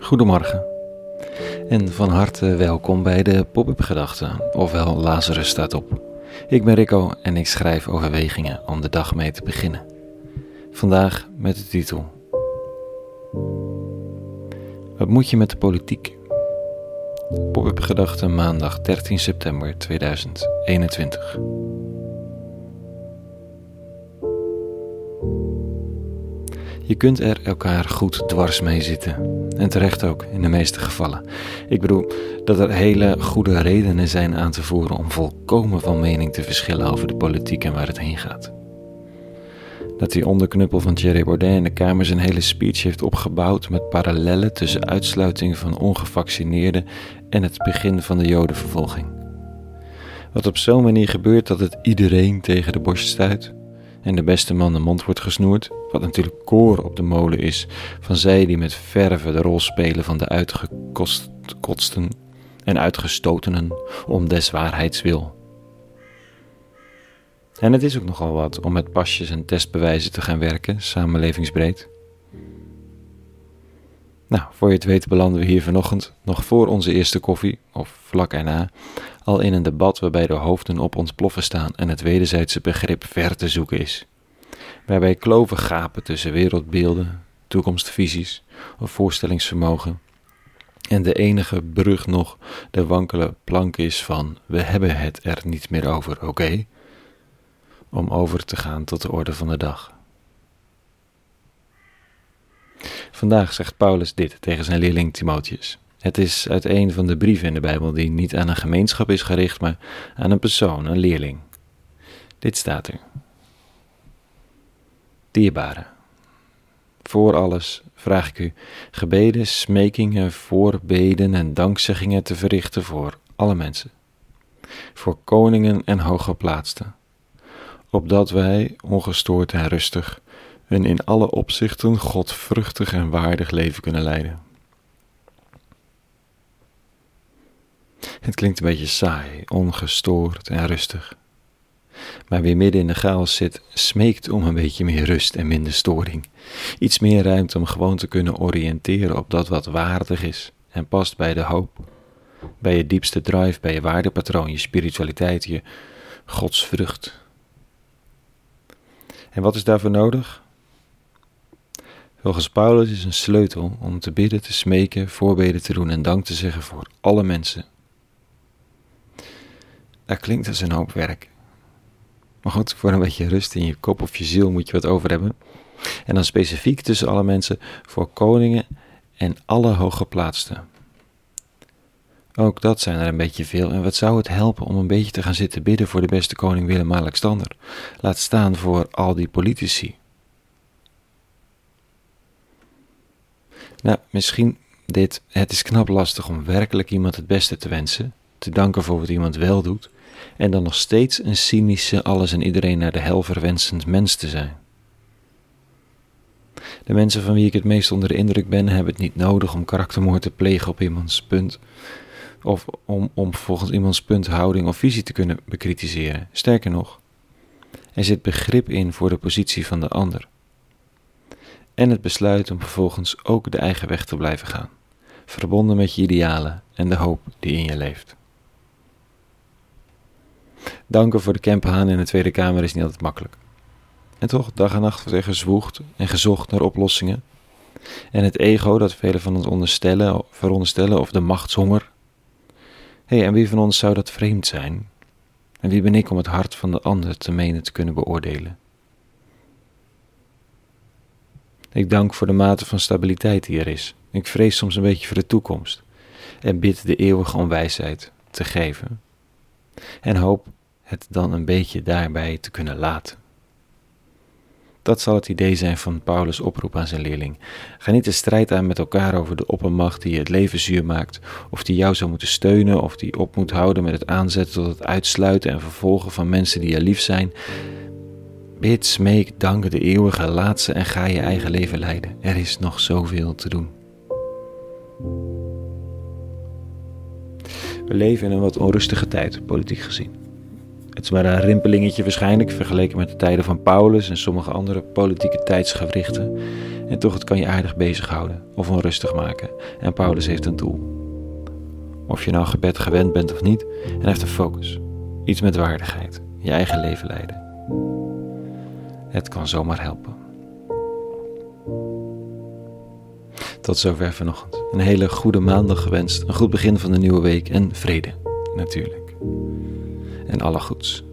Goedemorgen en van harte welkom bij de Pop-up Gedachten, ofwel Lazarus staat op. Ik ben Rico en ik schrijf overwegingen om de dag mee te beginnen. Vandaag met de titel Wat moet je met de politiek? Pop-up Gedachten maandag 13 september 2021. Je kunt er elkaar goed dwars mee zitten. En terecht ook, in de meeste gevallen. Ik bedoel dat er hele goede redenen zijn aan te voeren om volkomen van mening te verschillen over de politiek en waar het heen gaat. Dat die onderknuppel van Thierry Baudet in de Kamer zijn hele speech heeft opgebouwd met parallellen tussen uitsluiting van ongevaccineerden en het begin van de Jodenvervolging. Wat op zo'n manier gebeurt dat het iedereen tegen de borst stuit en de beste man de mond wordt gesnoerd, wat natuurlijk koor op de molen is van zij die met verve de rol spelen van de uitgekotsten en uitgestotenen om des waarheids wil. En het is ook nogal wat om met pasjes en testbewijzen te gaan werken, samenlevingsbreed. Nou, voor je het weet belanden we hier vanochtend, nog voor onze eerste koffie, of vlak erna, al in een debat waarbij de hoofden op ons ploffen staan en het wederzijdse begrip ver te zoeken is. Waarbij kloven gapen tussen wereldbeelden, toekomstvisies of voorstellingsvermogen. En de enige brug nog de wankele plank is van we hebben het er niet meer over, oké? Om over te gaan tot de orde van de dag. Vandaag zegt Paulus dit tegen zijn leerling Timotheus. Het is uit een van de brieven in de Bijbel die niet aan een gemeenschap is gericht, maar aan een persoon, een leerling. Dit staat er. Dierbare, voor alles vraag ik u gebeden, smekingen, voorbeden en dankzeggingen te verrichten voor alle mensen, voor koningen en hooggeplaatsten, opdat wij, ongestoord en rustig, een in alle opzichten godvruchtig en waardig leven kunnen leiden. Het klinkt een beetje saai, ongestoord en rustig. Maar wie midden in de chaos zit, smeekt om een beetje meer rust en minder storing. Iets meer ruimte om gewoon te kunnen oriënteren op dat wat waardig is en past bij de hoop. Bij je diepste drive, bij je waardepatroon, je spiritualiteit, je godsvrucht. En wat is daarvoor nodig? Volgens Paulus is een sleutel om te bidden, te smeken, voorbeden te doen en dank te zeggen voor alle mensen. Dat klinkt als een hoop werk. Maar goed, voor een beetje rust in je kop of je ziel moet je wat over hebben. En dan specifiek tussen alle mensen voor koningen en alle hooggeplaatsten. Ook dat zijn er een beetje veel. En wat zou het helpen om een beetje te gaan zitten bidden voor de beste koning Willem-Alexander? Laat staan voor al die politici. Nou, misschien dit. Het is knap lastig om werkelijk iemand het beste te wensen, te danken voor wat iemand wel doet, en dan nog steeds een cynische, alles en iedereen naar de hel verwensend mens te zijn. De mensen van wie ik het meest onder de indruk ben, hebben het niet nodig om karaktermoord te plegen op iemands punt, of om, om volgens iemands punt, houding of visie te kunnen bekritiseren. Sterker nog, er zit begrip in voor de positie van de ander. En het besluit om vervolgens ook de eigen weg te blijven gaan, verbonden met je idealen en de hoop die in je leeft. Danken voor de camphaan in de Tweede Kamer is niet altijd makkelijk. En toch, dag en nacht wordt er gezwoegd en gezocht naar oplossingen. En het ego dat velen van ons onderstellen, veronderstellen, of de machtshonger. Hé, hey, en wie van ons zou dat vreemd zijn? En wie ben ik om het hart van de ander te menen te kunnen beoordelen? Ik dank voor de mate van stabiliteit die er is. Ik vrees soms een beetje voor de toekomst. En bid de eeuwige om wijsheid te geven. En hoop het dan een beetje daarbij te kunnen laten. Dat zal het idee zijn van Paulus' oproep aan zijn leerling. Ga niet de strijd aan met elkaar over de oppermacht die je het leven zuur maakt, of die jou zou moeten steunen, of die op moet houden met het aanzetten tot het uitsluiten en vervolgen van mensen die je lief zijn. Bid, smeek, dank de eeuwige, laat ze en ga je eigen leven leiden. Er is nog zoveel te doen. We leven in een wat onrustige tijd, politiek gezien. Het is maar een rimpelingetje waarschijnlijk vergeleken met de tijden van Paulus en sommige andere politieke tijdsgewrichten. En toch, het kan je aardig bezighouden of onrustig maken. En Paulus heeft een doel. Of je nou gebed gewend bent of niet, en heeft een focus. Iets met waardigheid, je eigen leven leiden. Het kan zomaar helpen. Tot zover vanochtend. Een hele goede maandag gewenst, een goed begin van de nieuwe week en vrede, natuurlijk. En alle goeds.